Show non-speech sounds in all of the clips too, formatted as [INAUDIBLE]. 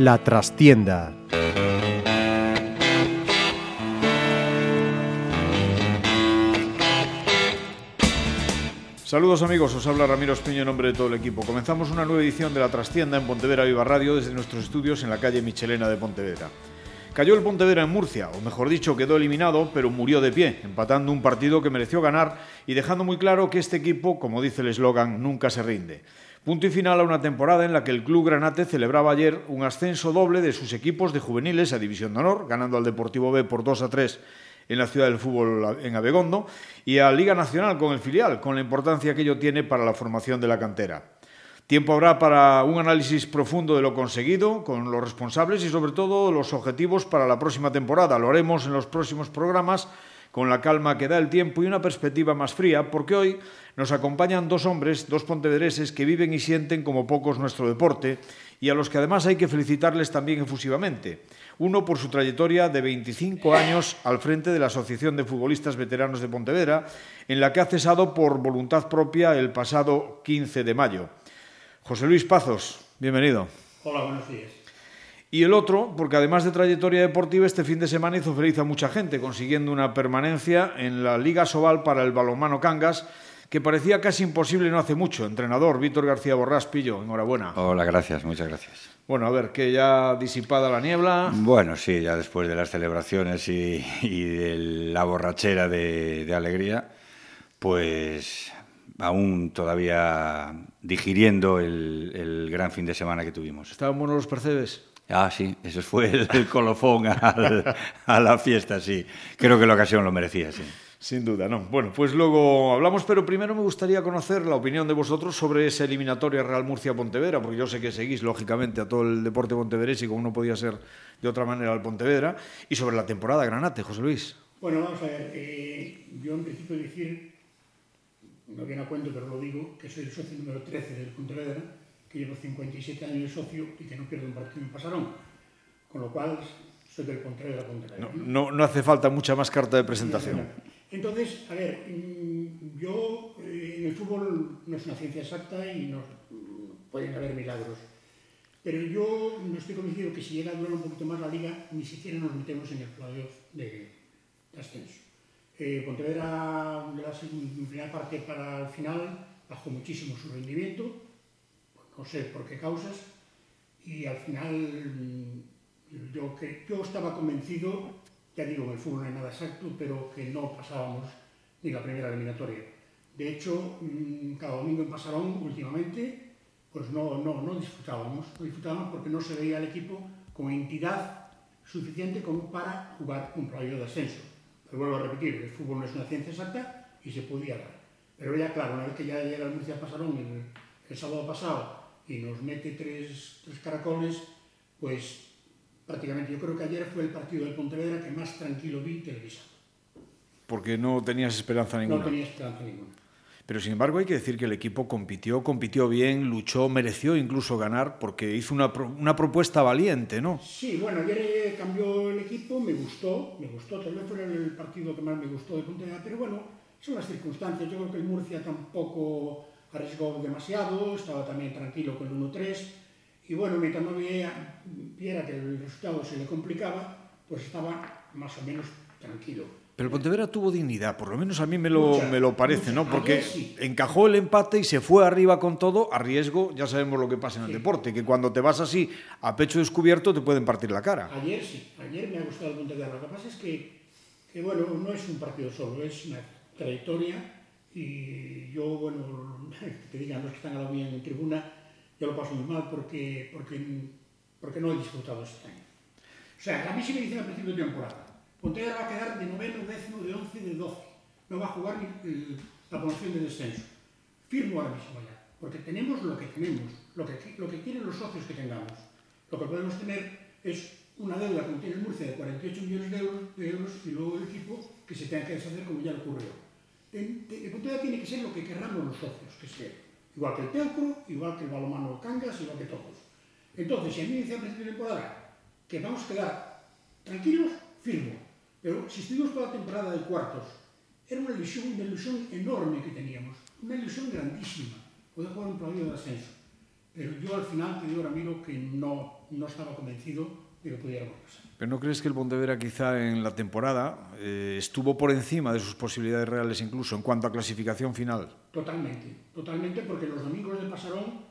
La trastienda. Saludos amigos, os habla Ramiro Espiño en nombre de todo el equipo. Comenzamos una nueva edición de La Trastienda en Pontevedra Viva Radio desde nuestros estudios en la calle Michelena de Pontevedra. Cayó el Pontevedra en Murcia, o mejor dicho, quedó eliminado, pero murió de pie, empatando un partido que mereció ganar y dejando muy claro que este equipo, como dice el eslogan, nunca se rinde. Punto y final a una temporada en la que el Club Granate celebraba ayer un ascenso doble de sus equipos de juveniles a División de Honor, ganando al Deportivo B por 2 a 3 en la ciudad del fútbol en Abegondo, y a Liga Nacional con el filial, con la importancia que ello tiene para la formación de la cantera. Tiempo habrá para un análisis profundo de lo conseguido, con los responsables y sobre todo los objetivos para la próxima temporada. Lo haremos en los próximos programas con la calma que da el tiempo y una perspectiva más fría, porque hoy nos acompañan dos hombres, dos pontevedreses que viven y sienten como pocos nuestro deporte y a los que además hay que felicitarles también efusivamente. Uno por su trayectoria de 25 años al frente de la Asociación de Futbolistas Veteranos de Pontevedra, en la que ha cesado por voluntad propia el pasado 15 de mayo. José Luis Pazos, bienvenido. Hola, buenos días. Y el otro, porque además de trayectoria deportiva, este fin de semana hizo feliz a mucha gente, consiguiendo una permanencia en la Liga Sobal para el balonmano Cangas, que parecía casi imposible no hace mucho. Entrenador Víctor García Borrás Pillo, enhorabuena. Hola, gracias, muchas gracias. Bueno, a ver, que ya disipada la niebla. Bueno, sí, ya después de las celebraciones y, y de la borrachera de, de alegría, pues aún todavía digiriendo el, el, gran fin de semana que tuvimos. ¿Estaban buenos los percebes? Ah, sí, eso fue el, el colofón al, a la fiesta, sí. Creo que la ocasión lo merecía, sí. Sin duda, no. Bueno, pues luego hablamos, pero primero me gustaría conocer la opinión de vosotros sobre esa eliminatoria Real Murcia-Pontevedra, porque yo sé que seguís, lógicamente, a todo el deporte pontevedrés y como no podía ser de otra manera al Pontevedra, y sobre la temporada Granate, José Luis. Bueno, vamos a ver, eh, yo en principio decir, no viene a cuento, pero lo digo, que soy el socio número 13 del Pontevedra, que llevo 57 años de socio y que no pierdo un partido en Pasarón. Con lo cual, soy del Pontevedra Pontevedra. No, no, no hace falta mucha más carta de presentación. Entonces, a ver, yo eh, en el fútbol no es una ciencia exacta y no pueden haber milagros. Pero yo no estoy convencido que si llega a durar un poquito más la liga, ni siquiera nos metemos en el playoff de, de ascenso. Eh, Pontevedra, la primera parte para el final, bajó muchísimo su rendimiento, no sé por qué causas, y al final mm, yo, que, yo estaba convencido, ya digo, en el fútbol no hay nada exacto, pero que no pasábamos ni la primera eliminatoria. De hecho, mm, cada domingo en Pasarón, últimamente, pues no, no, no disfrutábamos, no disfrutábamos porque no se veía el equipo con entidad suficiente como para jugar un playo de ascenso. Pero vuelvo a repetir, el fútbol no es una ciencia exacta y se podía dar. Pero ya claro, una vez que ya llega el Murcia Pasarón el, el sábado pasado y nos mete tres, tres caracoles, pues prácticamente yo creo que ayer fue el partido del Pontevedra que más tranquilo vi televisado. Porque no tenías esperanza ninguna. No tenía esperanza ninguna. Pero sin embargo hay que decir que el equipo compitió, compitió bien, luchó, mereció incluso ganar porque hizo una, una propuesta valiente, ¿no? Sí, bueno, ayer cambió el equipo, me gustó, me gustó, tal vez fue el partido que más me gustó de Pontevedra, pero bueno, son las circunstancias. Yo creo que el Murcia tampoco arriesgó demasiado, estaba también tranquilo con el 1-3 y bueno, mientras no viera que el resultado se le complicaba, pues estaba más o menos tranquilo. Pero el Pontevedra tuvo dignidad, por lo menos a mí me lo, Mucha, me lo parece, mucha. ¿no? Porque sí. encajó el empate y se fue arriba con todo a riesgo, ya sabemos lo que pasa en el Sí. deporte, que cuando te vas así a pecho descubierto te pueden partir la cara. Ayer sí, ayer me ha gustado el Pontevedra. Lo que pasa es que, que, bueno, no es un partido solo, es una trayectoria y yo, bueno, [LAUGHS] que te digan los que están a la mía en tribuna, yo lo paso muy mal porque, porque, porque no he disfrutado este año. O sea, a mí sí me dicen al principio de temporada, Pontevedra va a quedar de noveno, décimo, de once, de doce. Non va a jugar ni eh, la promoción de descenso. Firmo ahora mismo ya, porque tenemos lo que tenemos, lo que, lo que quieren los socios que tengamos. Lo que podemos tener es una deuda como tiene el Murcia de 48 millones de euros, de euros y luego el equipo que se tenga que deshacer como ya ocurrió. El Pontevedra tiene que ser lo que querramos los socios que sea. Igual que el Teucro, igual que el Balomano Cangas, igual que todos. Entonces, si a mí me dice a principio de temporada que vamos a quedar tranquilos, firmo. Pero si estuvimos toda la temporada de cuartos, era una ilusión, una ilusión enorme que teníamos, una ilusión grandísima, poder jugar un partido de ascenso. Pero yo al final te digo, Ramiro, que no, no estaba convencido de que pudiéramos pasar. ¿Pero no crees que el Pontevedra quizá en la temporada eh, estuvo por encima de sus posibilidades reales incluso en cuanto a clasificación final? Totalmente, totalmente, porque los domingos de Pasarón,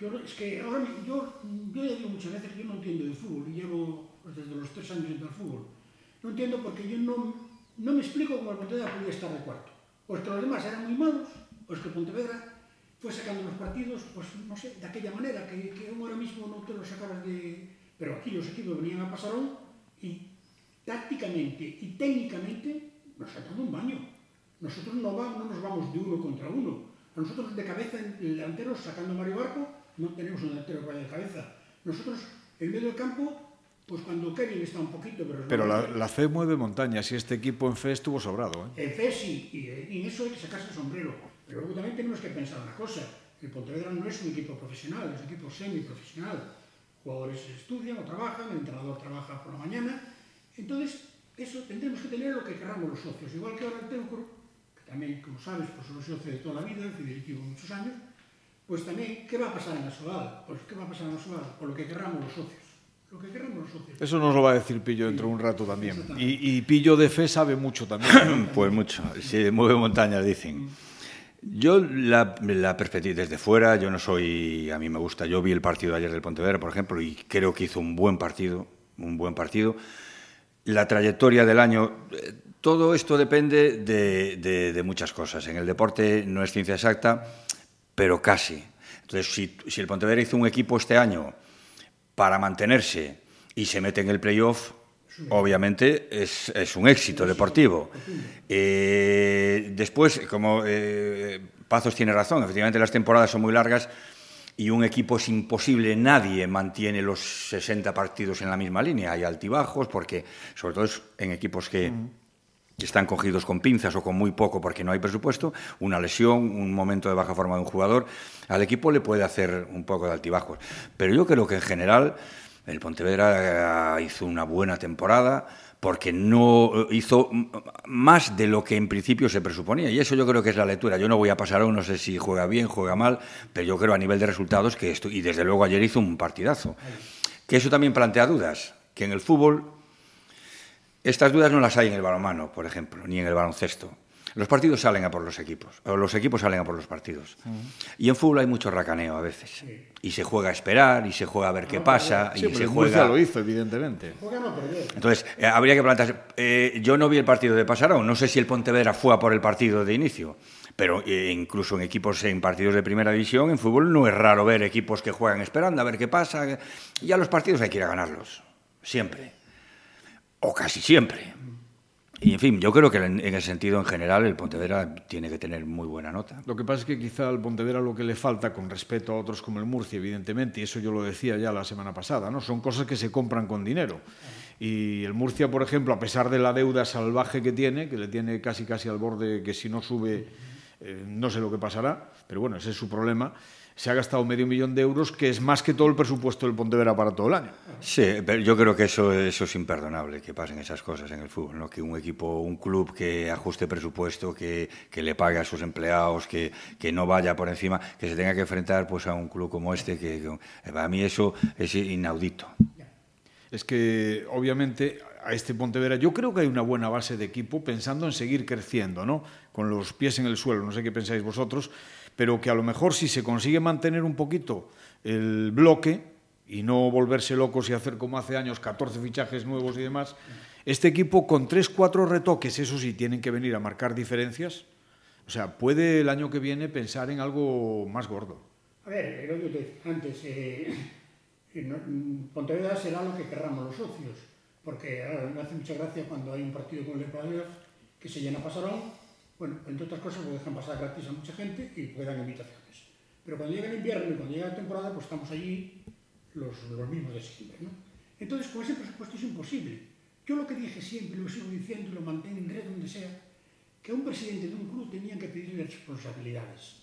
yo, es que ahora yo, yo ya digo muchas veces que yo no entiendo de fútbol, y llevo desde los tres años en el fútbol. non entiendo porque yo non, non me explico como a Pontevedra podía estar de cuarto. Os que os demás eran moi malos, os que Pontevedra foi sacando os partidos, pois, pues, non sei, aquella maneira, que, que un ahora mismo non te lo sacabas de... Pero aquí os equipos venían a pasarón e tácticamente e técnicamente nos sacan un baño. Nosotros non, vamos, no nos vamos de uno contra uno. A nosotros de cabeza, delanteros, sacando Mario Barco, non tenemos un delantero que vaya de cabeza. Nosotros, en medio del campo, pues cuando Kevin está un poquito, pero... Pero la, la fe mueve montañas y este equipo en fe estuvo sobrado, eh? En fe sí, y, eh, y en eso é que sacarse o sombrero. Pero luego también tenemos que pensar una cosa, el Pontevedra no es un equipo profesional, es un equipo semiprofesional. Jugadores estudian o trabajan, el entrenador trabaja por la mañana, entonces eso tendremos que tener lo que queramos los socios. Igual que ahora el Teucro, que tamén, como sabes, pues, un socio de toda la vida, que directivo muchos años, pues tamén, ¿qué va a pasar en la Sobal? Pues, ¿qué va a pasar en la Sobal? Por lo que querramos los socios. Lo que queramos los socios. Eso nos lo va a decir Pillo dentro de un rato también. Y, y, Pillo de fe sabe mucho también. [COUGHS] pues mucho. Si mueve montañas, dicen. Yo la, la, perspectiva desde fuera, yo no soy, a mí me gusta, yo vi el partido ayer del Pontevedra, por ejemplo, y creo que hizo un buen partido, un buen partido. La trayectoria del año, eh, todo esto depende de, de, de muchas cosas. En el deporte no es ciencia exacta, pero casi. Entonces, si, si el Pontevedra hizo un equipo este año para mantenerse y se mete en el playoff, obviamente es, un éxito deportivo. Eh, después, como eh, Pazos tiene razón, efectivamente las temporadas son muy largas y un equipo es imposible, nadie mantiene los 60 partidos en la misma línea, hay altibajos, porque sobre todo es en equipos que... que están cogidos con pinzas o con muy poco porque no hay presupuesto, una lesión, un momento de baja forma de un jugador, al equipo le puede hacer un poco de altibajos. Pero yo creo que en general el Pontevedra hizo una buena temporada porque no hizo más de lo que en principio se presuponía. Y eso yo creo que es la lectura. Yo no voy a pasar aún, no sé si juega bien, juega mal, pero yo creo a nivel de resultados que esto, y desde luego ayer hizo un partidazo. Que eso también plantea dudas, que en el fútbol estas dudas no las hay en el balonmano, por ejemplo, ni en el baloncesto. Los partidos salen a por los equipos, o los equipos salen a por los partidos. Uh -huh. Y en fútbol hay mucho racaneo a veces. Sí. Y se juega a esperar, y se juega a ver qué pasa, sí, pero eh, y se juega... lo hizo, evidentemente. Entonces, eh, habría que plantearse... Eh, yo no vi el partido de Pasarón, no sé si el Pontevedra fue a por el partido de inicio, pero eh, incluso en equipos, en partidos de primera división, en fútbol no es raro ver equipos que juegan esperando a ver qué pasa. Ya los partidos hay que ir a ganarlos, siempre. O casi siempre. Y en fin, yo creo que en, en el sentido en general el Pontevedra tiene que tener muy buena nota. Lo que pasa es que quizá al Pontevedra lo que le falta con respecto a otros como el Murcia, evidentemente, y eso yo lo decía ya la semana pasada, ¿no? Son cosas que se compran con dinero. Y el Murcia, por ejemplo, a pesar de la deuda salvaje que tiene, que le tiene casi casi al borde que si no sube eh, no sé lo que pasará, pero bueno, ese es su problema se ha gastado medio millón de euros, que es más que todo el presupuesto del Pontevedra para todo el año. Sí, pero yo creo que eso, eso es imperdonable, que pasen esas cosas en el fútbol, ¿no? que un equipo, un club que ajuste presupuesto, que, que le pague a sus empleados, que, que, no vaya por encima, que se tenga que enfrentar pues, a un club como este, que, que para mí eso es inaudito. Es que, obviamente, a este Pontevedra yo creo que hay una buena base de equipo pensando en seguir creciendo, ¿no? Con los pies en el suelo, no sé qué pensáis vosotros, pero que a lo mejor si se consigue mantener un poquito el bloque y no volverse locos y hacer como hace años 14 fichajes nuevos y demás, este equipo con 3, 4 retoques, eso sí, tienen que venir a marcar diferencias. O sea, puede el año que viene pensar en algo más gordo. A ver, lo que antes, eh, Pontevedra será lo que querramos los socios, porque me hace mucha gracia cuando hay un partido con el Ecuador que se llena Pasarón Bueno, entre otras cosas, lo dejan pasar gratis a mucha gente y pues dan invitaciones. Pero cuando llega el invierno y cuando llega la temporada, pues estamos allí los, los mismos de siempre, ¿no? Entonces, con ese presupuesto es imposible. Yo lo que dije siempre, lo sigo diciendo, lo mantengo en red donde sea, que a un presidente de un club tenían que pedirle responsabilidades.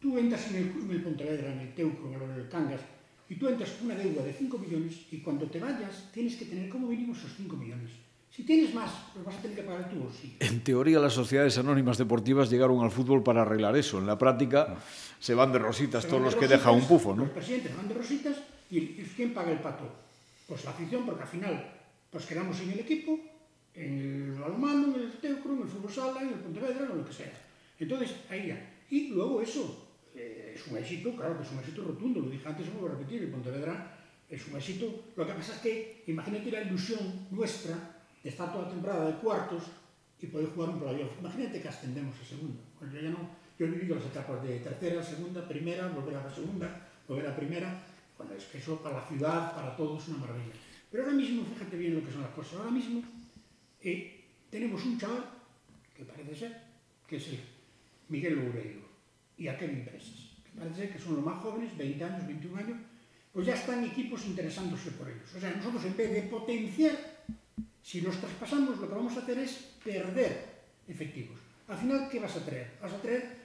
Tú entras en el, en el Pontevedra, en el Teucro, en el Cangas, y tú entras con una deuda de 5 millones y cuando te vayas tienes que tener como mínimo esos 5 millones. Si tienes más, pues vas a tener que pagar tú. Sí. En teoría, las sociedades anónimas deportivas llegaron al fútbol para arreglar eso. En la práctica, ah. se van de rositas todos de los que dejan un pufo, ¿no? Los presidentes van de rositas y, ¿quién paga el pato? Pues la afición, porque al final pues quedamos en el equipo, en el balonmano, en el teucro, en el fútbol sala, en el Pontevedra, o lo que sea. Entonces, ahí ya. Y luego eso, eh, es un éxito, claro que es un éxito rotundo, lo dije antes lo voy a repetir, el Pontevedra es un éxito. Lo que pasa es que, imagínate la ilusión nuestra está toda a temporada de cuartos e pode jugar un playoff. Imagínate que ascendemos a segunda. Bueno, yo, ya no, yo he vivido las etapas de tercera, segunda, primera, volver a la segunda, volver a primera. Bueno, es que eso para la ciudad, para todos, es una maravilla. Pero ahora mismo, fíjate bien lo que son las cosas. Ahora mismo eh, tenemos un chaval, que parece ser, que es el Miguel Loureiro, y a Kevin Presas, que parece ser que son los más jóvenes, 20 años, 21 años, pues ya están equipos interesándose por ellos. O sea, nosotros en vez de potenciar si los traspasamos, lo que vamos a hacer es perder efectivos. Al final, ¿qué vas a traer? Vas a traer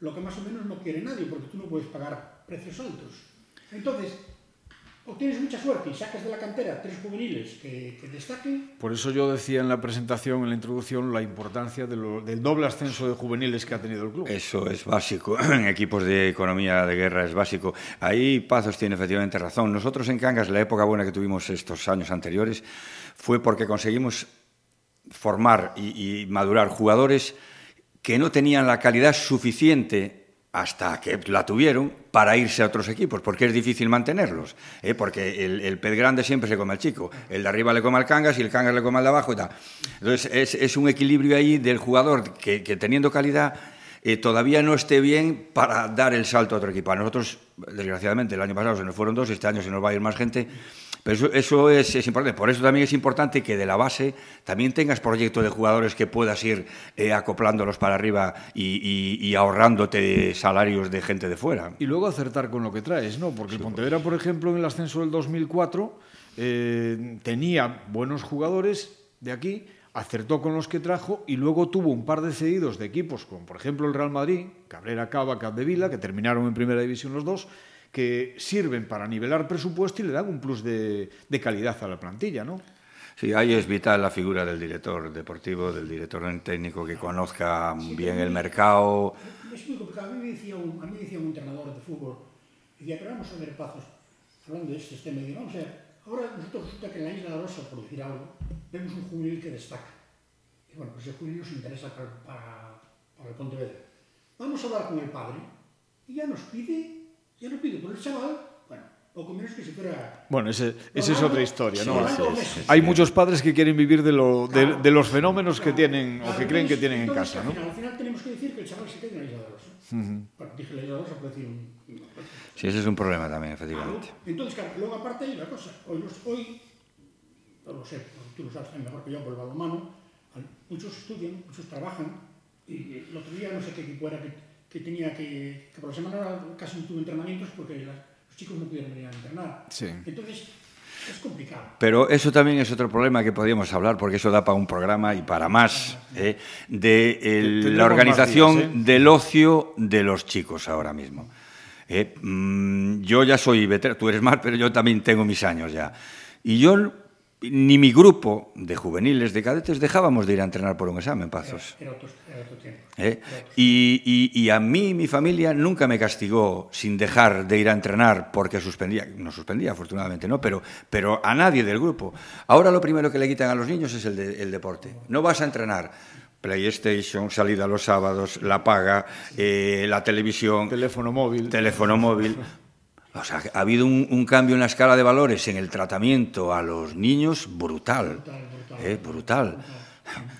lo que más o menos no quiere nadie, porque tú no puedes pagar precios altos. Entonces, o tienes mucha suerte y sacas de la cantera tres juveniles que, que destaquen. Por eso yo decía en la presentación, en la introducción, la importancia de lo, del doble ascenso de juveniles que ha tenido el club. Eso es básico. [CLEARS THROAT] En equipos de economía de guerra es básico. Ahí Pazos tiene efectivamente razón. Nosotros en Cangas, la época buena que tuvimos estos años anteriores, fue porque conseguimos formar y, madurar jugadores que no tenían la calidad suficiente hasta que la tuvieron para irse a otros equipos, porque es difícil mantenerlos, ¿eh? porque el, el, pez grande siempre se come al chico, el de arriba le come al cangas y el cangas le come al de abajo y. Entonces es, un equilibrio ahí del jugador que, que teniendo calidad eh, todavía no esté bien para dar el salto a otro equipo. A nosotros, desgraciadamente, el año pasado se nos fueron dos, este año se nos va a ir más gente, pero eso, eso es, es, importante. Por eso también es importante que de la base también tengas proyectos de jugadores que puedas ir eh, acoplándolos para arriba y, y, y, ahorrándote salarios de gente de fuera. Y luego acertar con lo que traes, ¿no? Porque sí, el Pontevedra, por ejemplo, en el ascenso del 2004 eh, tenía buenos jugadores de aquí, acertó con los que trajo y luego tuvo un par de cedidos de equipos, como por ejemplo el Real Madrid, Cabrera Cava, Capdevila, que terminaron en primera división los dos, que sirven para nivelar presupuesto y le dan un plus de, de calidad a la plantilla, ¿no? Sí, ahí es vital la figura del director deportivo, del director técnico que conozca sí, bien mí, el mercado. Es muy complicado. A mí me decía un, a mí me decía un entrenador de fútbol, decía, pero vamos a ver, Pazos, hablando de este tema, y vamos a ver, ahora nosotros resulta que en la Isla de la Rosa, por decir algo, vemos un juvenil que destaca. Y bueno, pues el juvenil nos interesa para, para, para el Pontevedra. Vamos a hablar con el padre y ya nos pide ya no pido por el chaval, bueno, poco menos que si fuera... Bueno, ese, esa es otra historia, ¿no? Sí, sí, sí, Hay muchos padres que quieren vivir de, lo, de, de los fenómenos claro, que tienen claro, o que creen que tienen en casa, ¿no? Al final tenemos que decir que el chaval se queda en la isla de Rosa. Uh -huh. Bueno, dije la isla de Rosa decir un... Sí, ese es un problema también, efectivamente. Claro. Entonces, claro, luego aparte hay una cosa. Hoy, hoy no lo sé, tú lo sabes mejor que yo por el balonmano, muchos estudian, muchos trabajan, y el otro día no sé qué equipo era que que tenía que, que por la semana casi no tuve entrenamientos porque los chicos no pudieron venir a entrenar. Sí. Entonces, es complicado. Pero eso también es otro problema que podríamos hablar, porque eso da para un programa y para más, ¿eh? de el, la organización días, ¿eh? del ocio de los chicos ahora mismo. ¿eh? Mm, yo ya soy veterano, tú eres más, pero yo también tengo mis años ya. Y yo ni mi grupo de juveniles, de cadetes, dejábamos de ir a entrenar por un examen, Pazos. Era, era otro, era otro tiempo. ¿Eh? Y, y, y, a mí, mi familia, nunca me castigó sin dejar de ir a entrenar porque suspendía. No suspendía, afortunadamente, ¿no? Pero, pero a nadie del grupo. Ahora lo primero que le quitan a los niños es el, de, el deporte. No vas a entrenar. PlayStation, salida los sábados, la paga, eh, la televisión. Teléfono móvil. Teléfono móvil. [LAUGHS] O sea, ha habido un, un, cambio en la escala de valores en el tratamiento a los niños brutal. Brutal, brutal. ¿eh? brutal.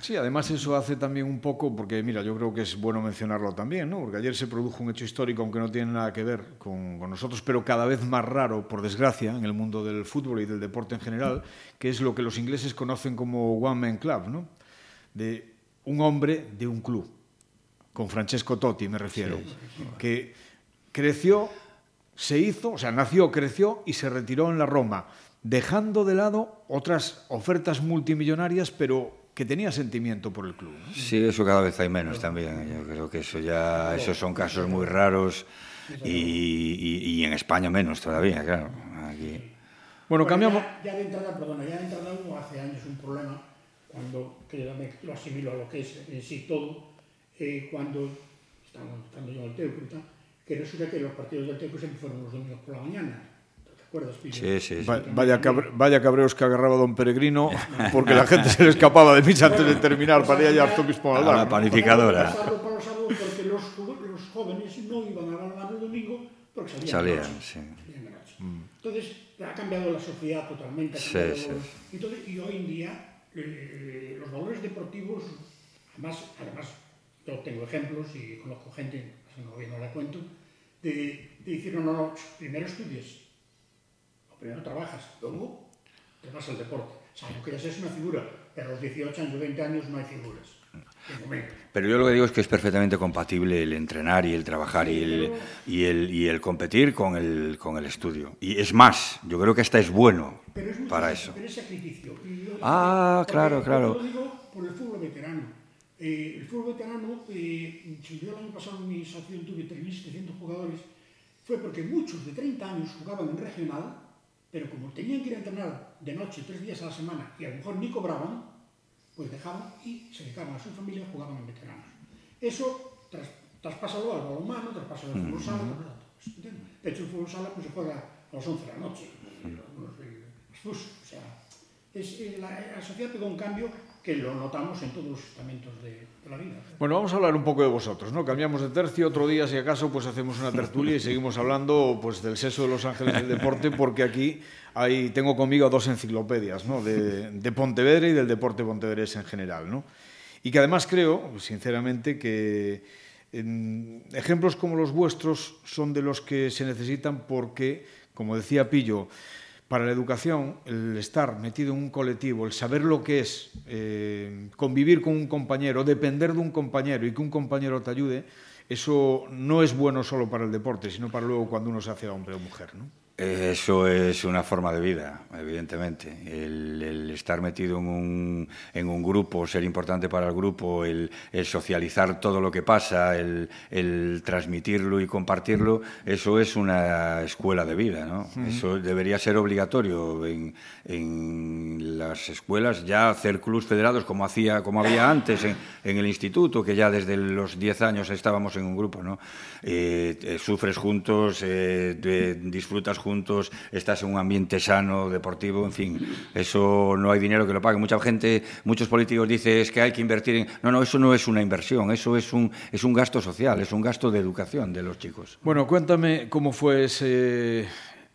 Sí, además eso hace también un poco, porque mira, yo creo que es bueno mencionarlo también, ¿no? porque ayer se produjo un hecho histórico, aunque no tiene nada que ver con, con, nosotros, pero cada vez más raro, por desgracia, en el mundo del fútbol y del deporte en general, que es lo que los ingleses conocen como One Man Club, ¿no? de un hombre de un club, con Francesco Totti me refiero, sí, sí, sí. que creció se hizo, o sea, nació, creció y se retiró en la Roma, dejando de lado otras ofertas multimillonarias, pero que tenía sentimiento por el club. ¿no? Sí, eso cada vez hay menos también. Yo creo que eso ya, esos son casos muy raros y, y, y en España menos todavía, claro. aquí. Bueno, cambiamos... Ya, de entrada, perdona, ya de entrada hubo hace años un problema, cuando, que lo asimilo a lo que es en sí todo, eh, cuando, estando yo en el Teuco y tal, que resulta que los partidos del Teuco siempre fueron los domingos por la mañana. ¿Te acuerdas? Sí, sí, sí. vaya, cabre, vaya cabreos que agarraba don Peregrino, [LAUGHS] porque la gente se le escapaba de misa antes de terminar para ir allá arzobispo a la panificadora. Para los porque los, los jóvenes no iban a la el domingo porque salían. Salían, sí. Mm. Entonces, ha cambiado la sociedad totalmente. Sí, sí. Entonces, y hoy en día, eh, los valores deportivos, además, además, yo tengo ejemplos y conozco gente, no, no la cuento, de, de decir, no, no, primero estudies, primero trabajas, luego te vas al deporte. O sea, aunque ya seas una figura, pero a los 18 años, 20 años no hay figuras. Pero yo lo que digo es que es perfectamente compatible el entrenar y el trabajar y el, y el, y el competir con el, con el estudio. Y es más, yo creo que hasta es bueno para eso. Pero es sacrificio. ah, claro, claro. Lo digo por el fútbol veterano. Eh, el fútbol veterano, eh, si yo el año pasado en mi asociación tuve 3.700 jugadores, fue porque muchos de 30 años jugaban en regional, pero como tenían que ir a entrenar de noche tres días a la semana y a lo mejor ni cobraban, pues dejaban y se dedicaban a su familia y jugaban en veteranos. Eso tras, traspásalo al balonmano, traspásalo al fútbol sala, de hecho el fútbol sala pues, se juega a las 11 de la noche, los, eh, o sea, es, eh, la, eh, la sociedad pegó un cambio que lo notamos en todos los estamentos de, la vida. Bueno, vamos a hablar un poco de vosotros, ¿no? Cambiamos de tercio, otro día, si acaso, pues hacemos una tertulia y seguimos hablando pues, del seso de los ángeles del deporte, porque aquí hay, tengo conmigo dos enciclopedias, ¿no? De, de Pontevedra y del deporte pontevedrés en general, ¿no? Y que además creo, sinceramente, que ejemplos como los vuestros son de los que se necesitan porque, como decía Pillo, para la educación, el estar metido en un colectivo, el saber lo que es eh, convivir con un compañero, depender de un compañero y que un compañero te ayude, eso no es bueno solo para el deporte, sino para luego cuando uno se hace hombre o mujer. ¿no? Eso es una forma de vida, evidentemente. El, estar metido en un, en un, grupo, ser importante para el grupo, el, socializar todo lo que pasa, el, transmitirlo y compartirlo, eso es una escuela de vida. ¿no? Eso debería ser obligatorio en, en, las escuelas, ya hacer clubs federados como, hacía, como había antes en, el instituto, que ya desde los 10 años estábamos en un grupo. ¿no? Eh, eh, sufres juntos, eh, disfrutas juntos juntos, estás en un ambiente sano, deportivo, en fin, eso no hay dinero que lo pague. Mucha gente, muchos políticos dicen es que hay que invertir en... No, no, eso no es una inversión, eso es un, es un gasto social, es un gasto de educación de los chicos. Bueno, cuéntame cómo fue ese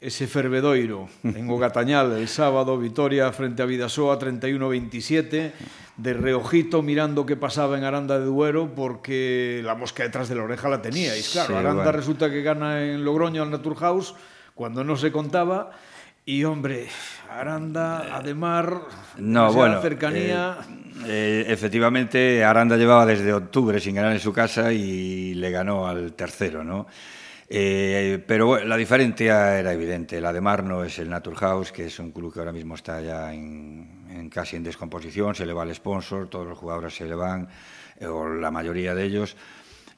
ese fervedoiro en Ogatañal el sábado, Vitoria frente a Vidasoa 31-27, de reojito mirando qué pasaba en Aranda de Duero porque la mosca detrás de la oreja la teníais. Claro, sí, Aranda bueno. resulta que gana en Logroño al Naturhaus cuando no se contaba. Y hombre, Aranda, Ademar, no, bueno, cercanía. Eh, eh, efectivamente, Aranda llevaba desde octubre sin ganar en su casa y le ganó al tercero, ¿no? Eh, pero la diferencia era evidente. El Ademar no es el Naturhaus, que es un club que ahora mismo está ya en, en casi en descomposición. Se le va el sponsor, todos los jugadores se le van, o la mayoría de ellos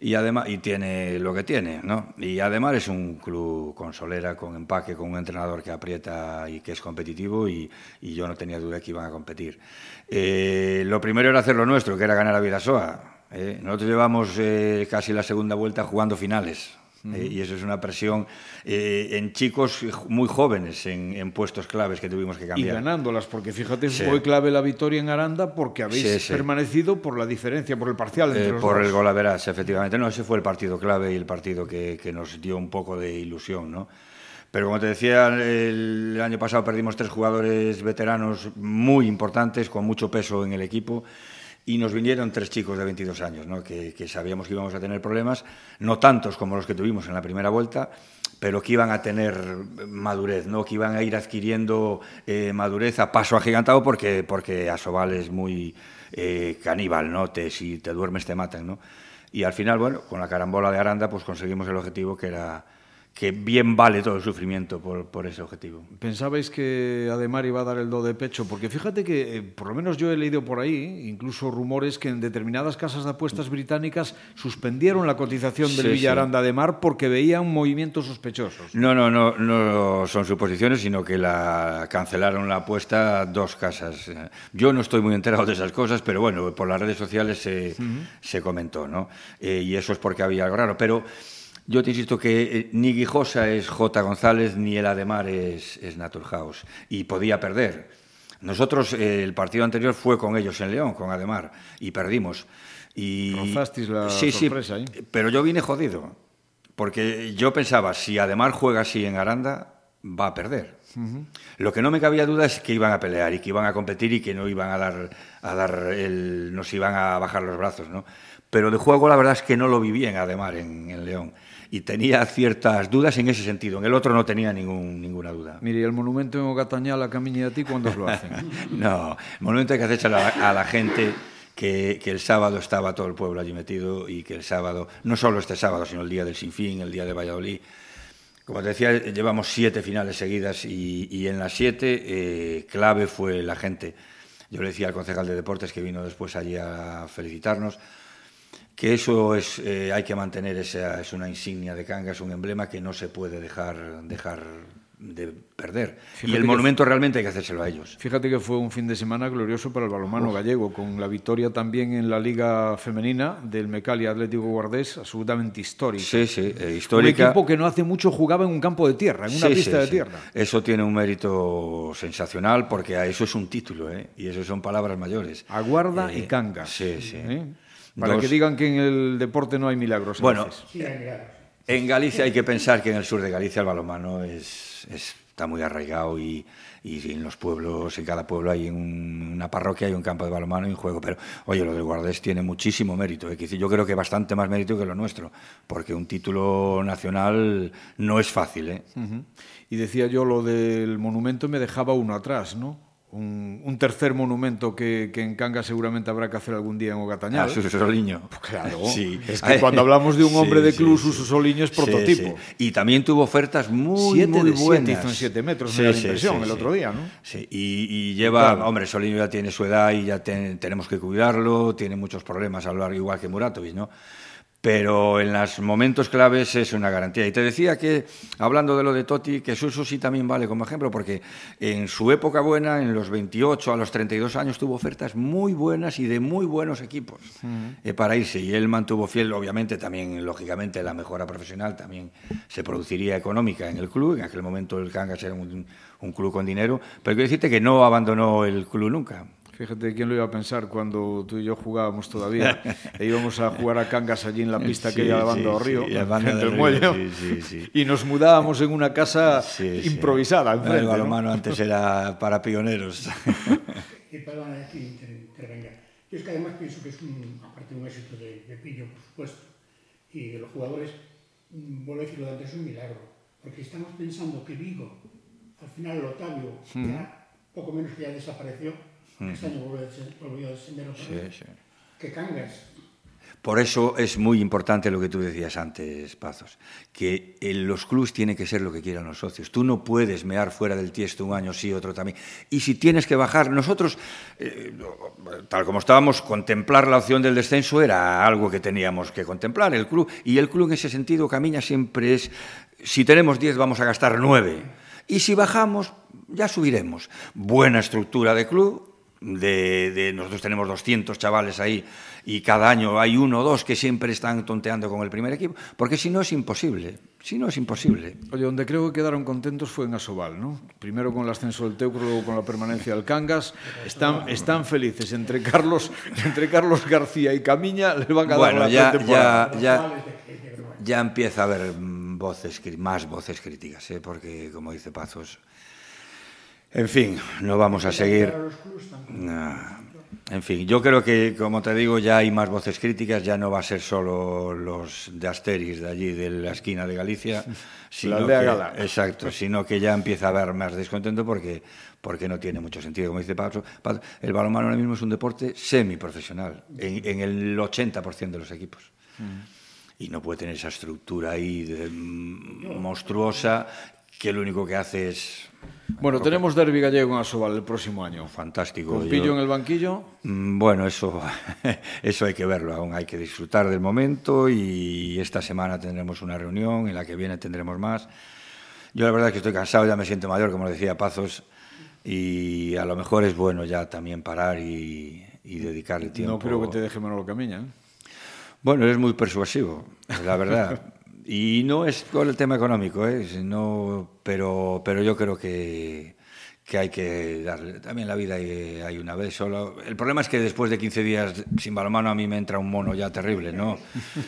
y además y tiene lo que tiene, ¿no? Y además es un club con solera, con empaque, con un entrenador que aprieta y que es competitivo y, yo no tenía duda que iban a competir. Eh, lo primero era hacer lo nuestro, que era ganar a Vidasoa. ¿eh? Nosotros llevamos eh, casi la segunda vuelta jugando finales. Eh, y eso es una presión eh, en chicos muy jóvenes, en, en, puestos claves que tuvimos que cambiar. Y ganándolas, porque fíjate, sí. fue clave la victoria en Aranda porque habéis sí, sí. permanecido por la diferencia, por el parcial entre eh, los Por dos. el gol a veras, efectivamente. No, ese fue el partido clave y el partido que, que nos dio un poco de ilusión, ¿no? Pero como te decía, el año pasado perdimos tres jugadores veteranos muy importantes, con mucho peso en el equipo y nos vinieron tres chicos de 22 años, ¿no? que, sabíamos que íbamos a tener problemas, no tantos como los que tuvimos en la primera vuelta, pero que iban a tener madurez, ¿no? que iban a ir adquiriendo eh, madurez a paso agigantado porque, porque Asobal es muy eh, caníbal, ¿no? te, si te duermes te matan. ¿no? Y al final, bueno, con la carambola de Aranda pues conseguimos el objetivo que era que bien vale todo el sufrimiento por, por, ese objetivo. ¿Pensabais que Ademar iba a dar el do de pecho? Porque fíjate que, eh, por lo menos yo he leído por ahí, incluso rumores que en determinadas casas de apuestas británicas suspendieron la cotización del sí, Villarán sí. de Ademar porque veían movimientos sospechosos. No, no, no, no son suposiciones, sino que la cancelaron la apuesta dos casas. Yo no estoy muy enterado de esas cosas, pero bueno, por las redes sociales se, uh -huh. se comentó, ¿no? Eh, y eso es porque había algo raro. Pero yo te insisto que eh, ni Guijosa es J. González, ni el Ademar es, es Naturhaus. Y podía perder. Nosotros, eh, el partido anterior fue con ellos en León, con Ademar, y perdimos. Y... Rozasteis la sí, sorpresa sí, ahí. pero yo vine jodido. Porque yo pensaba, si Ademar juega así en Aranda, va a perder. Uh -huh. Lo que no me cabía duda es que iban a pelear y que iban a competir y que no iban a dar, a dar el, nos iban a bajar los brazos, ¿no? Pero de juego la verdad es que no lo viví en Ademar, en, en León y tenía ciertas dudas en ese sentido. En el otro no tenía ningún, ninguna duda. Mire, ¿y el monumento en Ogatañal a Camiña a ti cuándo lo hacen? [LAUGHS] no, el monumento hay que hacerse a la, a la gente que, que, el sábado estaba todo el pueblo allí metido y que el sábado, no solo este sábado, sino el día del Sinfín, el día de Valladolid, como te decía, llevamos siete finales seguidas y, y en las siete eh, clave fue la gente. Yo le decía al concejal de deportes que vino después allí a felicitarnos, que eso es, eh, hay que mantener, esa, es una insignia de Cangas, un emblema que no se puede dejar, dejar de perder. Fíjate y el monumento que, realmente hay que hacérselo a ellos. Fíjate que fue un fin de semana glorioso para el balonmano gallego, con la victoria también en la Liga Femenina del Mecalia Atlético Guardés, absolutamente histórica. Sí, sí, eh, histórica. Un equipo que no hace mucho jugaba en un campo de tierra, en una sí, pista sí, de sí. tierra. Eso tiene un mérito sensacional porque eso es un título, ¿eh? y eso son palabras mayores. Aguarda eh, y Cangas. Sí, sí. Para Dos... que digan que en el deporte no hay milagros. Bueno, sí, hay milagros. en Galicia hay que pensar que en el sur de Galicia el balonmano es, es está muy arraigado y, y, en los pueblos, en cada pueblo hay un, una parroquia, hay un campo de balonmano y un juego. Pero, oye, lo del Guardés tiene muchísimo mérito. ¿eh? Yo creo que bastante más mérito que lo nuestro, porque un título nacional no es fácil. ¿eh? Uh -huh. Y decía yo, lo del monumento me dejaba uno atrás, ¿no? Un, un, tercer monumento que, que, en Cangas seguramente habrá que hacer algún día en Ogatañal. Ah, Suso Soliño. Pues claro, [LAUGHS] sí. es que cuando hablamos de un hombre sí, de club, sí, Suso Soliño es prototipo. Y también tuvo ofertas muy, siete muy buenas. Siete, hizo en siete metros, me da la impresión, el otro día, ¿no? Sí, y, y lleva, claro. hombre, Soliño ya tiene su edad y ya ten, tenemos que cuidarlo, tiene muchos problemas a lo largo, igual que Muratovic, ¿no? Pero en los momentos claves es una garantía. Y te decía que, hablando de lo de Totti, que Suso sí también vale como ejemplo, porque en su época buena, en los 28 a los 32 años, tuvo ofertas muy buenas y de muy buenos equipos uh -huh. eh, para irse. Y él mantuvo fiel, obviamente, también, lógicamente, la mejora profesional también se produciría económica en el club. En aquel momento el Cangas era un, un club con dinero, pero quiero decirte que no abandonó el club nunca. Fíjate quién lo iba a pensar cuando tú y yo jugábamos todavía [LAUGHS] e íbamos a jugar a Cangas allí en la pista sí, que lavando sí, río, sí, frente [LAUGHS] al muelle, sí, y nos mudábamos en una casa improvisada. Enfrente, el balonmano ¿no? antes era para pioneros. [LAUGHS] y perdón, aquí intervenga. Yo es que además pienso que es un, aparte de un éxito de, de Pillo, por supuesto, y de los jugadores, mm, vuelvo a decirlo de antes, es un milagro, porque estamos pensando que Vigo, al final el Otavio, mm. ya poco menos que ya desapareció, este año volvió vez. Sí, sí. Que Cangas. Por eso es muy importante lo que tú decías antes, Pazos, que los clubes tiene que ser lo que quieran los socios. Tú no puedes mear fuera del tiesto un año sí, otro también. Y si tienes que bajar, nosotros, eh, tal como estábamos, contemplar la opción del descenso era algo que teníamos que contemplar, el club. Y el club en ese sentido camina siempre es, si tenemos 10 vamos a gastar 9. Y si bajamos, ya subiremos. Buena estructura de club, de, de, nosotros tenemos 200 chavales ahí y cada año hay uno o dos que siempre están tonteando con el primer equipo, porque si no es imposible, si no es imposible. Oye, donde creo que quedaron contentos fue en Asobal, ¿no? Primero con el ascenso del Teucro, luego con la permanencia del Cangas, están, están felices entre Carlos, entre Carlos García y Camiña, les van a bueno, dar la ya, ya, ya, ya empieza a haber voces, más voces críticas, ¿eh? porque como dice Pazos... en fin, no vamos a seguir. En fin, yo creo que, como te digo, ya hay más voces críticas, ya no va a ser solo los de Asteris, de allí, de la esquina de Galicia, [LAUGHS] sino la que, exacto, sino que ya empieza a haber más descontento porque, porque no tiene mucho sentido. Como dice Pablo, el balonmano ahora mismo es un deporte semiprofesional, en, en el 80% de los equipos. Mm. y no puede tener esa estructura ahí de, mm, monstruosa que lo único que hace es... Bueno, tenemos Derby gallego en Asobal el próximo año. Fantástico. ¿Con Pillo en el banquillo? Mm, bueno, eso, [LAUGHS] eso hay que verlo, aún hay que disfrutar del momento y esta semana tendremos una reunión, en la que viene tendremos más. Yo la verdad es que estoy cansado, ya me siento mayor, como decía Pazos, y a lo mejor es bueno ya también parar y, y dedicarle tiempo. No creo que te deje Manolo Camiña. ¿eh? Bueno, es muy persuasivo, la verdad. [LAUGHS] y no es por el tema económico, ¿eh? no, pero, pero yo creo que, que hay que darle. También la vida hay, hay, una vez solo. El problema es que después de 15 días sin balonmano a mí me entra un mono ya terrible, ¿no?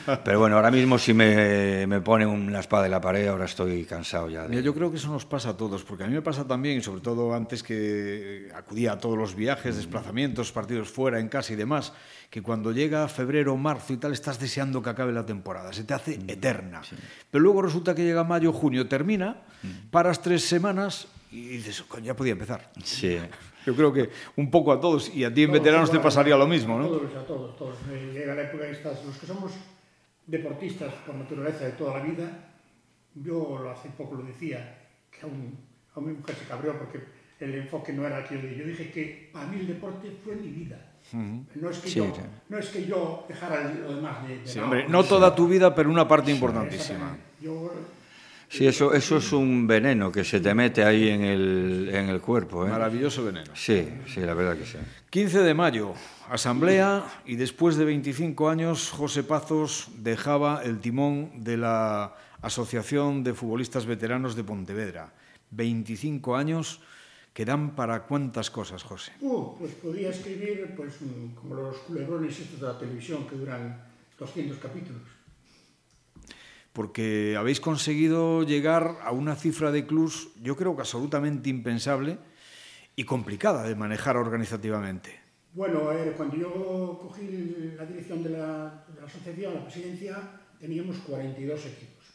[LAUGHS] Pero bueno, ahora mismo si me, me pone una espada en la pared, ahora estoy cansado ya. De... Mira, yo creo que eso nos pasa a todos, porque a mí me pasa también, y sobre todo antes que acudía a todos los viajes, desplazamientos, partidos fuera, en casa y demás, que cuando llega febrero, marzo y tal, estás deseando que acabe la temporada, se te hace mm, eterna. Sí. Pero luego resulta que llega mayo, junio, termina, mm. paras tres semanas E dices, coño, ya podía empezar. Sí. Eu creo que un pouco a todos, e a ti en todos, veteranos igual, te pasaría lo mismo, ¿no? A todos, a todos, todos. Eh, llega la época que estás, los que somos deportistas por naturaleza de toda la vida, yo hace poco lo decía, que aún, a mi mujer se cabreó porque el enfoque no era el que yo dije. Yo dije que para mí el deporte fue mi vida. Uh -huh. no, es que sí, yo, sí. no es que yo dejara lo demás de, de sí, hombre, no toda tu vida, pero una parte importantísima. Yo Sí, eso, eso es un veneno que se te mete ahí en el, en el cuerpo. ¿eh? Maravilloso veneno. Sí, sí, la verdad que sí. 15 de mayo, asamblea y después de 25 años José Pazos dejaba el timón de la Asociación de Futbolistas Veteranos de Pontevedra. 25 años que dan para cuántas cosas, José. Uh, pues podía escribir pues, mm, como los culebrones estos de la televisión que duran 200 capítulos. Porque habéis conseguido llegar a una cifra de clubs, yo creo que absolutamente impensable y complicada de manejar organizativamente. Bueno, cuando yo cogí la dirección de la, asociación, la presidencia, teníamos 42 equipos.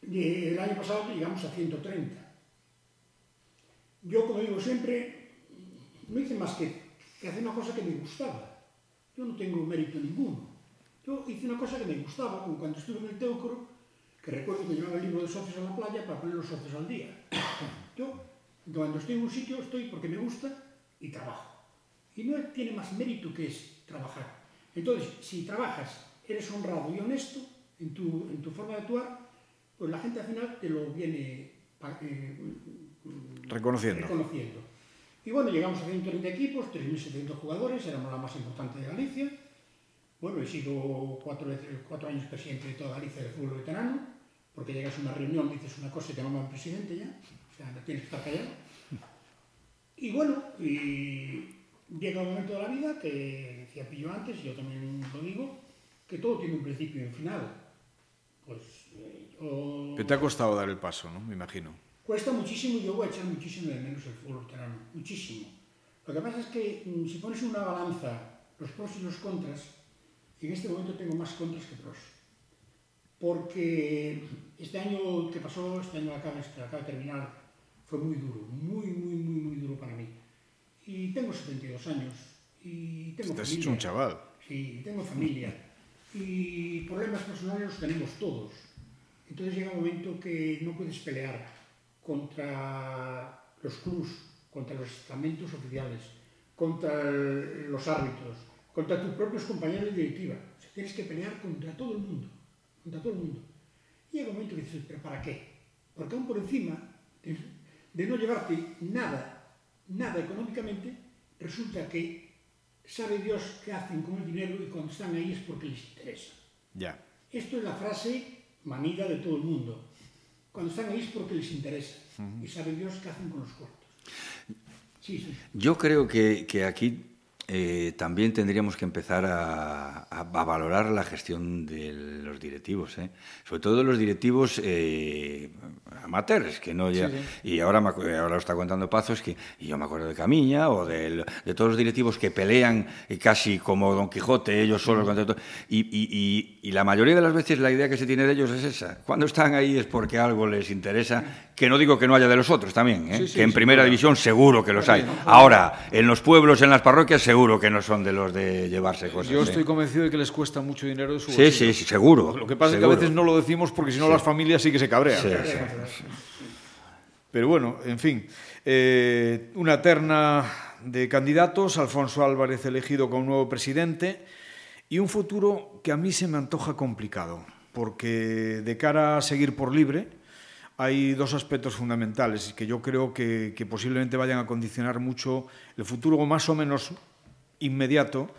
Y el año pasado llegamos a 130. Yo, como digo siempre, no hice más que hacer una cosa que me gustaba. Yo no tengo mérito ninguno Yo hice una cosa que me gustaba, como cuando estuve en el Teucro, que recuerdo que llevaba el libro de socios a la playa para poner los socios al día. Yo, cuando estoy en un sitio, estoy porque me gusta y trabajo. Y no tiene más mérito que es trabajar. Entonces, si trabajas, eres honrado y honesto en tu, en tu forma de actuar, pues la gente al final te lo viene eh, reconociendo. reconociendo. Y bueno, llegamos a 130 equipos, 3.700 jugadores, éramos la más importante de Galicia, Bueno, he sido cuatro, cuatro años presidente de toda Galicia de fútbol veterano, porque llegas a una reunión, dices una cosa y te llaman presidente ya, o sea, no tienes que estar callado. Y bueno, y llega un momento de la vida que decía Pillo antes, y yo también lo digo, que todo tiene un principio y un final. Pues eh, yo... Que te ha costado dar el paso, ¿no? Me imagino. Cuesta muchísimo yo voy a echar muchísimo de menos el fútbol veterano, muchísimo. Lo que pasa es que mm, si pones una balanza los pros y los contras, en este momento tengo más contras que pros. Porque este año que pasó, este año que acaba, que acaba de terminar, fue muy duro, muy, muy, muy, muy duro para mí. Y tengo 72 años. Y tengo Estás familia. un chaval. Sí, tengo familia. Y problemas personales los tenemos todos. Entonces llega un momento que no puedes pelear contra los clubs, contra los estamentos oficiales, contra el, los árbitros, contra tus propios compañeros de directiva. O sea, tienes que pelear contra todo el mundo, contra todo el mundo. Y llega un momento que dices, pero ¿para qué? Porque aún por encima de, de no llevarte nada, nada económicamente, resulta que sabe Dios qué hacen con el dinero y cuando están ahí es porque les interesa. Ya. Esto es la frase manida de todo el mundo. Cuando están ahí es porque les interesa uh -huh. y sabe Dios qué hacen con los cortos. Sí, sí. Yo creo que, que aquí eh, también tendríamos que empezar a, a, a, valorar la gestión de los directivos, ¿eh? sobre todo los directivos eh, amateurs, que no ya, sí, sí. y ahora, me, ahora lo está contando Pazos, que y yo me acuerdo de Camiña o de, de todos los directivos que pelean y casi como Don Quijote, ellos solos contra todo, y, y, y, y la mayoría de las veces la idea que se tiene de ellos es esa, cuando están ahí es porque algo les interesa que no digo que no haya de los otros también, ¿eh? que en primera división seguro que los hay. Ahora, en los pueblos, en las parroquias, seguro que no son de los de llevarse cosas. Yo estoy convencido de que les cuesta mucho dinero de su Sí, sí, sí, seguro. Lo que pasa es que a veces no lo decimos porque si no las familias sí que se cabrean. Pero bueno, en fin, eh, una terna de candidatos, Alfonso Álvarez elegido como nuevo presidente y un futuro que a mí se me antoja complicado, porque de cara a seguir por libre, hay dos aspectos fundamentales que yo creo que, posiblemente vayan a condicionar mucho el futuro más o menos inmediato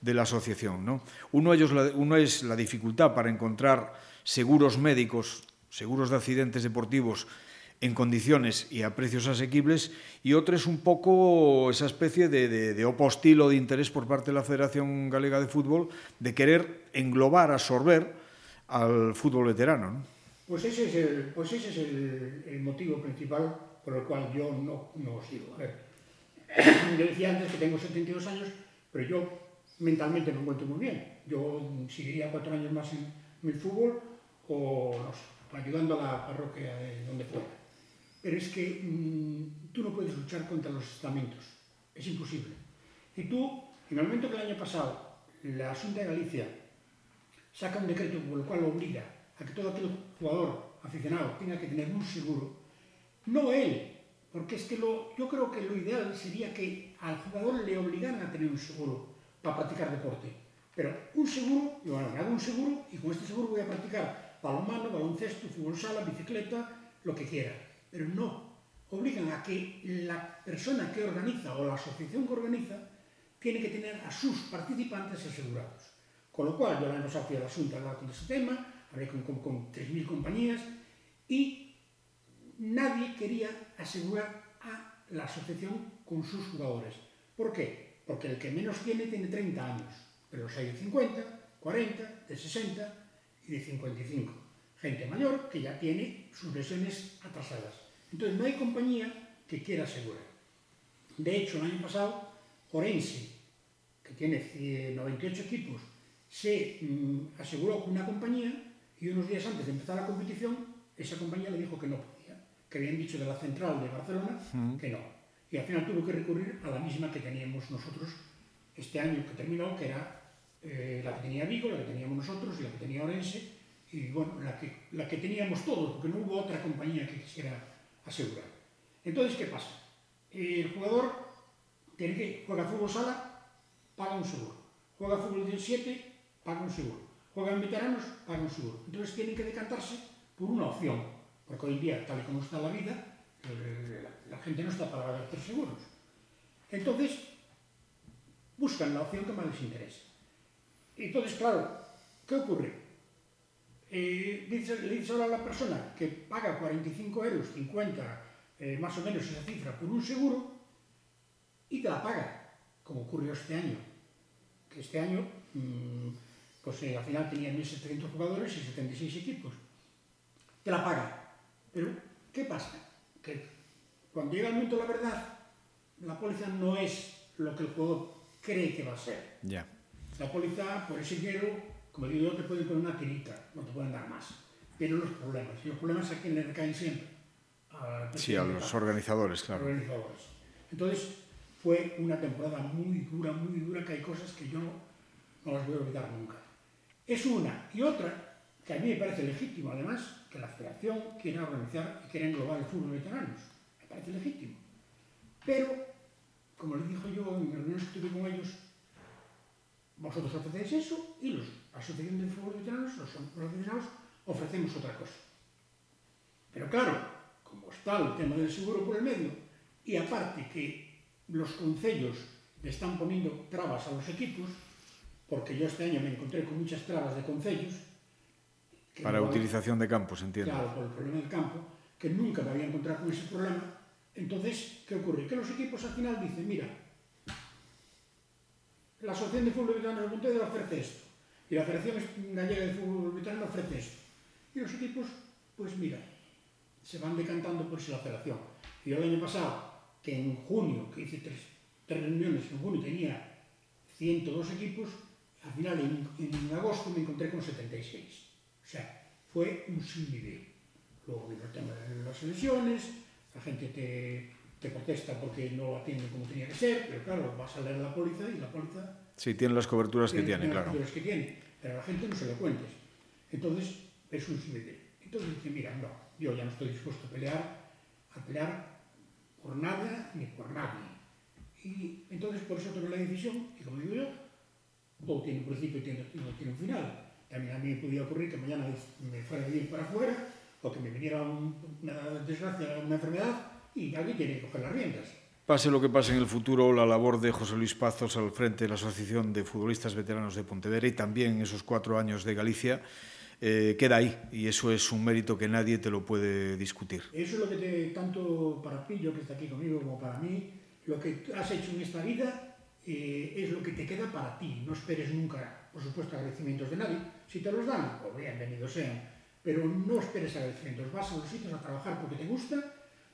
de la asociación. ¿no? Uno, uno es la dificultad para encontrar seguros médicos, seguros de accidentes deportivos en condiciones y a precios asequibles, y otro es un poco esa especie de, de, de opostilo de interés por parte de la Federación Galega de Fútbol de querer englobar, absorber al fútbol veterano. ¿no? Pues ese es el, pues ese es el, el motivo principal por el cual yo no, no sigo. A ver, yo decía antes que tengo 72 años, pero yo mentalmente me encuentro muy bien. Yo seguiría cuatro años más en mi fútbol o, no sé, ayudando a la parroquia de donde fuera. Pero es que mmm, tú no puedes luchar contra los estamentos. Es imposible. Y tú, en el momento que el año pasado la Junta de Galicia saca un decreto por el cual obliga a que todo aquel jugador aficionado tenga que tener un seguro, no él, porque es que lo, yo creo que lo ideal sería que al jugador le obligaran a tener un seguro para practicar deporte. Pero un seguro, yo me hago un seguro y con este seguro voy a practicar balonmano, baloncesto, fútbol sala, bicicleta, lo que quiera. Pero no, obligan a que la persona que organiza o la asociación que organiza tiene que tener a sus participantes asegurados. Con lo cual, yo la año pasado fui a la Junta a hablar con ese tema, Hablé con, con, con 3.000 compañías, y nadie quería asegurar a la asociación con sus jugadores. ¿Por qué? Porque el que menos tiene tiene 30 años, pero los hay de 50, 40, de 60 y de 55. Gente mayor que ya tiene sus lesiones atrasadas. Entonces no hay compañía que quiera asegurar. De hecho, el año pasado, Orense, que tiene 98 equipos, se mm, aseguró con una compañía y unos días antes de empezar la competición, esa compañía le dijo que no podía, que habían dicho de la central de Barcelona mm. que no. Y al final tuvo que recurrir a la misma que teníamos nosotros este año que terminó, que era eh, la que tenía Vigo, la que teníamos nosotros y la que tenía Orense, y bueno, la que, la que teníamos todos, porque no hubo otra compañía que quisiera asegurar. Entonces, ¿qué pasa? El jugador tiene que, juega fútbol sala, paga un seguro. Juega fútbol 17, paga un seguro Juegan veteranos, pagan seguro. Entonces tienen que decantarse por una opción, porque hoy en día, tal y como está la vida, eh, la, gente no está para hacer seguros. Entonces, buscan la opción que más les interesa. Entonces, claro, ¿qué ocurre? Eh, dice, le dice ahora a la persona que paga 45 euros, 50, eh, más o menos esa cifra, por un seguro, y te la paga, como ocurrió este año. Que este año... Mmm, pues eh, al final tenía 1.700 jugadores y 76 equipos. Te la paga. Pero, ¿qué pasa? Que cuando llega el momento de la verdad, la póliza no es lo que el jugador cree que va a ser. Ya. La póliza, por ese dinero, como digo yo, te pueden poner una tirita, no te pueden dar más. Pero los problemas, y los problemas a quién le recaen siempre. A sí, a los organizadores, claro. Organizadores. Entonces, fue una temporada muy dura, muy dura, que hay cosas que yo no las voy a olvidar nunca. Es una y otra, que a mí me parece legítimo además, que la federación quiera organizar y quiera englobar el fútbol veteranos. Me parece legítimo. Pero, como les dijo yo en reuniones que tuve con ellos, vosotros ofrecéis eso y los, Asociación de Fútbol Veteranos, los profesionales, ofrecemos otra cosa. Pero claro, como está el tema del seguro por el medio, y aparte que los concellos le están poniendo trabas a los equipos, porque yo este año me encontré con muchas trabas de concellos. Para no utilización había, de campos, entiendo. Claro, por el problema del campo, que nunca me había encontrado con ese problema. Entonces, ¿qué ocurre? Que los equipos al final dicen, mira, la Asociación de Fútbol Veterano de Pontevedra ofrece esto, y la Federación Gallega de Fútbol Veterano ofrece esto. Y los equipos, pues mira, se van decantando por si la federación. Y yo el año pasado, que en junio, que hice tres, tres reuniones, en junio tenía 102 equipos, al final, en, en, agosto me encontré con 76. O sea, fue un sin. Luego vino el tema de las elecciones, la gente te, te protesta porque no lo atienden como tenía que ser, pero claro, vas a leer la póliza y la póliza... Sí, tiene las coberturas que tiene, tiene claro. Las coberturas que tiene, pero a la gente no se lo cuentes. Entonces, es un subideo. Entonces dice, mira, no, yo ya no estoy dispuesto a pelear, a pelear por nada ni por nadie. Y entonces por eso tomé la decisión, y como digo yo, todo tiene un principio y no tiene un final. También a mí me podía ocurrir que mañana me fuera a vivir para afuera, o que me viniera un, una desgracia, una enfermedad, y alguien tiene que coger las riendas. Pase lo que pase en el futuro, la labor de José Luis Pazos al frente de la Asociación de Futbolistas Veteranos de Pontevedra y también esos cuatro años de Galicia, eh, queda ahí y eso es un mérito que nadie te lo puede discutir. Eso es lo que te, tanto para Pillo, que está aquí conmigo, como para mí, lo que has hecho en esta vida eh, es lo que te queda para ti. No esperes nunca, por supuesto, agradecimientos de nadie. Si te los dan, pues bienvenidos sean. Pero no esperes agradecimientos. Vas a los sitios a trabajar porque te gusta,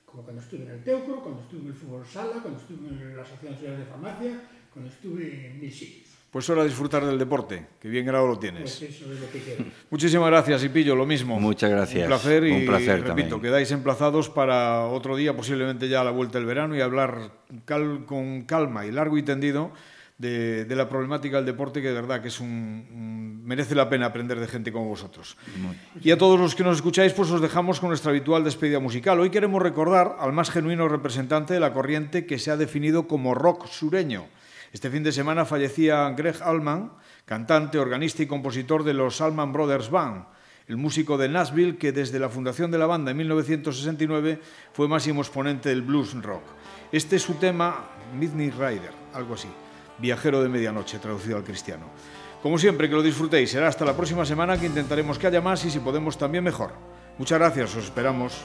como cuando estuve en el Teucro, cuando estuve en el Fútbol Sala, cuando estuve en la Asociación Nacional de Farmacia, cuando estuve en mil sitios. Pues hora de disfrutar del deporte, que bien grado lo tienes. Pues eso es lo que quiero. Muchísimas gracias, y pillo lo mismo. Muchas gracias. Un placer y Un placer repito, también. quedáis emplazados para otro día, posiblemente ya a la vuelta del verano, y hablar cal- con calma y largo y tendido de, de la problemática del deporte, que de verdad que es un, un- merece la pena aprender de gente como vosotros. Y a todos los que nos escucháis, pues os dejamos con nuestra habitual despedida musical. Hoy queremos recordar al más genuino representante de la corriente que se ha definido como rock sureño. Este fin de semana fallecía Greg Allman, cantante, organista y compositor de los Allman Brothers Band, el músico de Nashville que desde la fundación de la banda en 1969 fue máximo exponente del blues rock. Este es su tema Midnight Rider, algo así, viajero de medianoche traducido al cristiano. Como siempre, que lo disfrutéis. Será hasta la próxima semana que intentaremos que haya más y si podemos también mejor. Muchas gracias, os esperamos.